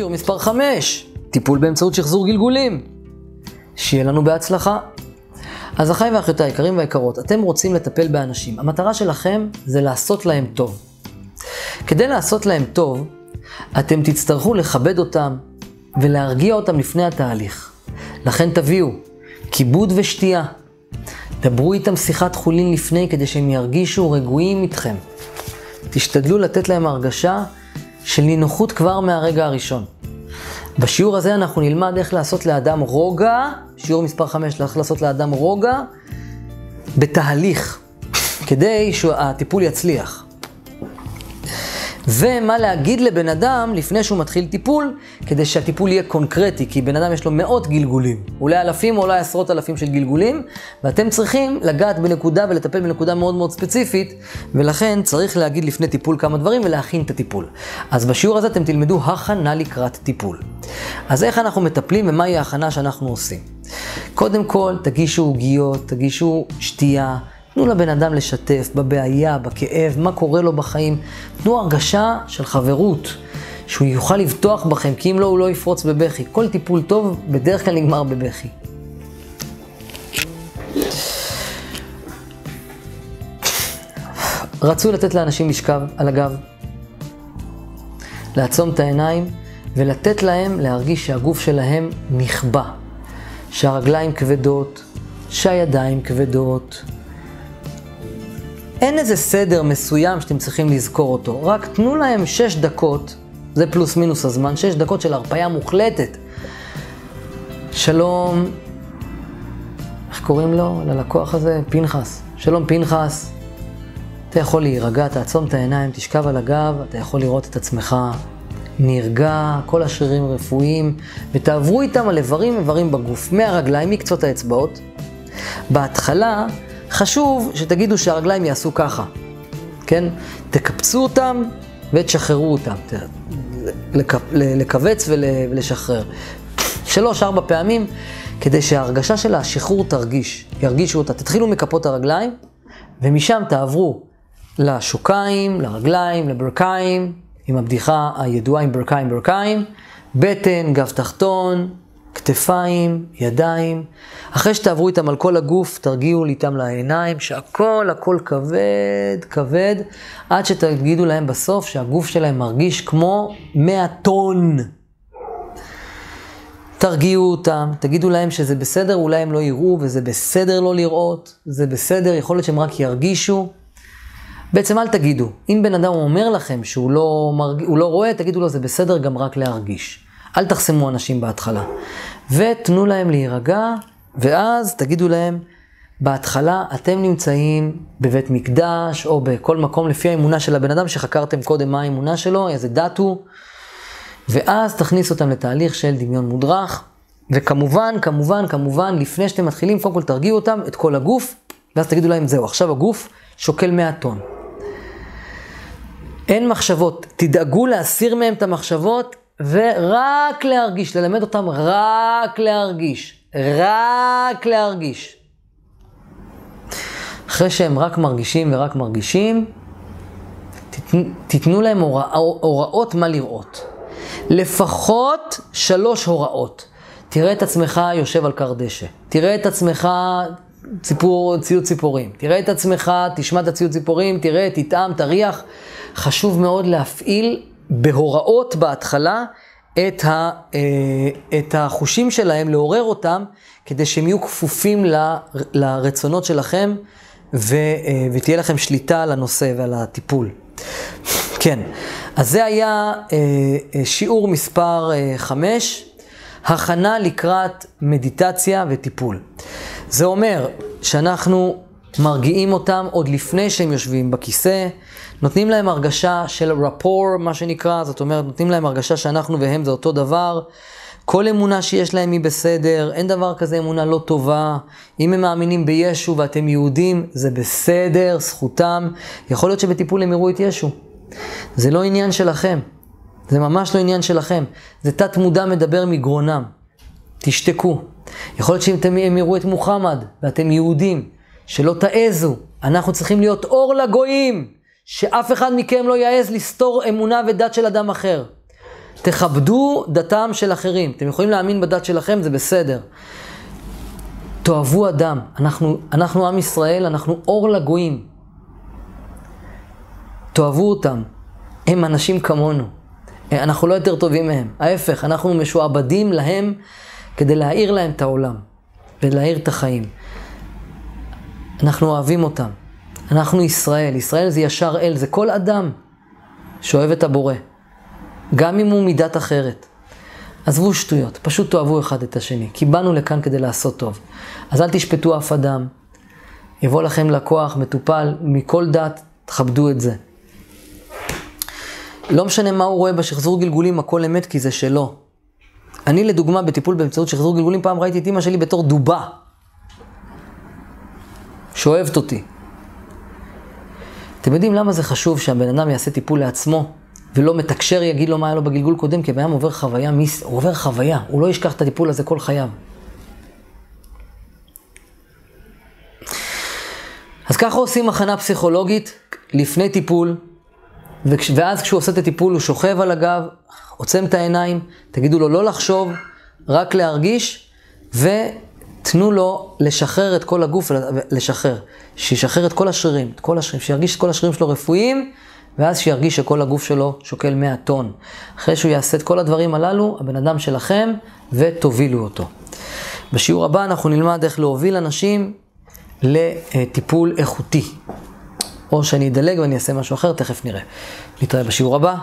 שיעור מספר 5, טיפול באמצעות שחזור גלגולים. שיהיה לנו בהצלחה. אז אחיי ואחיותיי היקרים והיקרות, אתם רוצים לטפל באנשים. המטרה שלכם זה לעשות להם טוב. כדי לעשות להם טוב, אתם תצטרכו לכבד אותם ולהרגיע אותם לפני התהליך. לכן תביאו כיבוד ושתייה. דברו איתם שיחת חולין לפני כדי שהם ירגישו רגועים איתכם. תשתדלו לתת להם הרגשה של נינוחות כבר מהרגע הראשון. בשיעור הזה אנחנו נלמד איך לעשות לאדם רוגע, שיעור מספר 5, איך לעשות לאדם רוגע בתהליך, כדי שהטיפול יצליח. ומה להגיד לבן אדם לפני שהוא מתחיל טיפול, כדי שהטיפול יהיה קונקרטי, כי בן אדם יש לו מאות גלגולים, אולי אלפים או אולי עשרות אלפים של גלגולים, ואתם צריכים לגעת בנקודה ולטפל בנקודה מאוד מאוד ספציפית, ולכן צריך להגיד לפני טיפול כמה דברים ולהכין את הטיפול. אז בשיעור הזה אתם תלמדו הכנה לקראת טיפול. אז איך אנחנו מטפלים ומהי ההכנה שאנחנו עושים? קודם כל, תגישו עוגיות, תגישו שתייה. תנו לבן אדם לשתף בבעיה, בכאב, מה קורה לו בחיים. תנו הרגשה של חברות, שהוא יוכל לבטוח בכם, כי אם לא, הוא לא יפרוץ בבכי. כל טיפול טוב בדרך כלל נגמר בבכי. רצו לתת לאנשים משכב על הגב, לעצום את העיניים ולתת להם להרגיש שהגוף שלהם נכבה, שהרגליים כבדות, שהידיים כבדות, אין איזה סדר מסוים שאתם צריכים לזכור אותו, רק תנו להם שש דקות, זה פלוס מינוס הזמן, שש דקות של הרפאיה מוחלטת. שלום, איך קוראים לו? ללקוח הזה? פנחס. שלום פנחס, אתה יכול להירגע, תעצום את העיניים, תשכב על הגב, אתה יכול לראות את עצמך נרגע, כל השרירים רפואיים, ותעברו איתם על איברים איברים בגוף, מהרגליים, מקצות האצבעות. בהתחלה, חשוב שתגידו שהרגליים יעשו ככה, כן? תקפצו אותם ותשחררו אותם. לכווץ ולשחרר. שלוש, ארבע פעמים, כדי שההרגשה של השחרור תרגיש, ירגישו אותה. תתחילו מכפות הרגליים, ומשם תעברו לשוקיים, לרגליים, לברכיים, עם הבדיחה הידועה עם ברכיים ברכיים, בטן, גב תחתון, כתפיים, ידיים. אחרי שתעברו איתם על כל הגוף, תרגיעו איתם לעיניים, שהכל הכל כבד, כבד, עד שתגידו להם בסוף שהגוף שלהם מרגיש כמו 100 טון. תרגיעו אותם, תגידו להם שזה בסדר, אולי הם לא יראו, וזה בסדר לא לראות, זה בסדר, יכול להיות שהם רק ירגישו. בעצם אל תגידו, אם בן אדם אומר לכם שהוא לא, מרג... לא רואה, תגידו לו זה בסדר גם רק להרגיש. אל תחסמו אנשים בהתחלה. ותנו להם להירגע, ואז תגידו להם, בהתחלה אתם נמצאים בבית מקדש, או בכל מקום לפי האמונה של הבן אדם שחקרתם קודם מה האמונה שלו, איזה דת הוא, ואז תכניס אותם לתהליך של דמיון מודרך, וכמובן, כמובן, כמובן, לפני שאתם מתחילים, קודם כל תרגיעו אותם, את כל הגוף, ואז תגידו להם, זהו, עכשיו הגוף שוקל 100 טון. אין מחשבות, תדאגו להסיר מהם את המחשבות, ורק להרגיש, ללמד אותם רק להרגיש, רק להרגיש. אחרי שהם רק מרגישים ורק מרגישים, תיתנו להם הורא, הוראות מה לראות. לפחות שלוש הוראות. תראה את עצמך יושב על כר דשא. תראה את עצמך ציפור, ציוד ציפורים. תראה את עצמך, תשמע את הציוד ציפורים, תראה, תטעם, תריח. חשוב מאוד להפעיל בהוראות בהתחלה את, ה, אה, את החושים שלהם, לעורר אותם, כדי שהם יהיו כפופים ל, לרצונות שלכם, ו, אה, ותהיה לכם שליטה על הנושא ועל הטיפול. כן, אז זה היה אה, שיעור מספר 5, הכנה לקראת מדיטציה וטיפול. זה אומר שאנחנו מרגיעים אותם עוד לפני שהם יושבים בכיסא, נותנים להם הרגשה של רפור, מה שנקרא, זאת אומרת, נותנים להם הרגשה שאנחנו והם זה אותו דבר. כל אמונה שיש להם היא בסדר, אין דבר כזה אמונה לא טובה. אם הם מאמינים בישו ואתם יהודים, זה בסדר, זכותם. יכול להיות שבטיפול הם יראו את ישו. זה לא עניין שלכם. זה ממש לא עניין שלכם. זה תת מודע מדבר מגרונם. תשתקו. יכול להיות שאם הם יראו את מוחמד ואתם יהודים, שלא תעזו. אנחנו צריכים להיות אור לגויים. שאף אחד מכם לא יעז לסתור אמונה ודת של אדם אחר. תכבדו דתם של אחרים. אתם יכולים להאמין בדת שלכם, זה בסדר. תאהבו אדם. אנחנו, אנחנו עם ישראל, אנחנו אור לגויים. תאהבו אותם. הם אנשים כמונו. אנחנו לא יותר טובים מהם. ההפך, אנחנו משועבדים להם כדי להאיר להם את העולם ולהאיר את החיים. אנחנו אוהבים אותם. אנחנו ישראל. ישראל זה ישר אל, זה כל אדם שאוהב את הבורא. גם אם הוא מידת אחרת. עזבו שטויות, פשוט תאהבו אחד את השני, כי באנו לכאן כדי לעשות טוב. אז אל תשפטו אף אדם, יבוא לכם לקוח, מטופל, מכל דת, תכבדו את זה. לא משנה מה הוא רואה בשחזור גלגולים, הכל אמת כי זה שלו. אני לדוגמה, בטיפול באמצעות שחזור גלגולים, פעם ראיתי את אימא שלי בתור דובה, שאוהבת אותי. אתם יודעים למה זה חשוב שהבן אדם יעשה טיפול לעצמו? ולא מתקשר, יגיד לו מה היה לו בגלגול קודם, כי הבן אדם עובר חוויה, מיס, הוא עובר חוויה, הוא לא ישכח את הטיפול הזה כל חייו. אז ככה עושים הכנה פסיכולוגית לפני טיפול, ואז כשהוא עושה את הטיפול הוא שוכב על הגב, עוצם את העיניים, תגידו לו לא לחשוב, רק להרגיש, ותנו לו לשחרר את כל הגוף, לשחרר, שישחרר את כל השרירים, את כל השרירים, שירגיש את כל השרירים שלו רפואיים. ואז שירגיש שכל הגוף שלו שוקל 100 טון. אחרי שהוא יעשה את כל הדברים הללו, הבן אדם שלכם, ותובילו אותו. בשיעור הבא אנחנו נלמד איך להוביל אנשים לטיפול איכותי. או שאני אדלג ואני אעשה משהו אחר, תכף נראה. נתראה בשיעור הבא.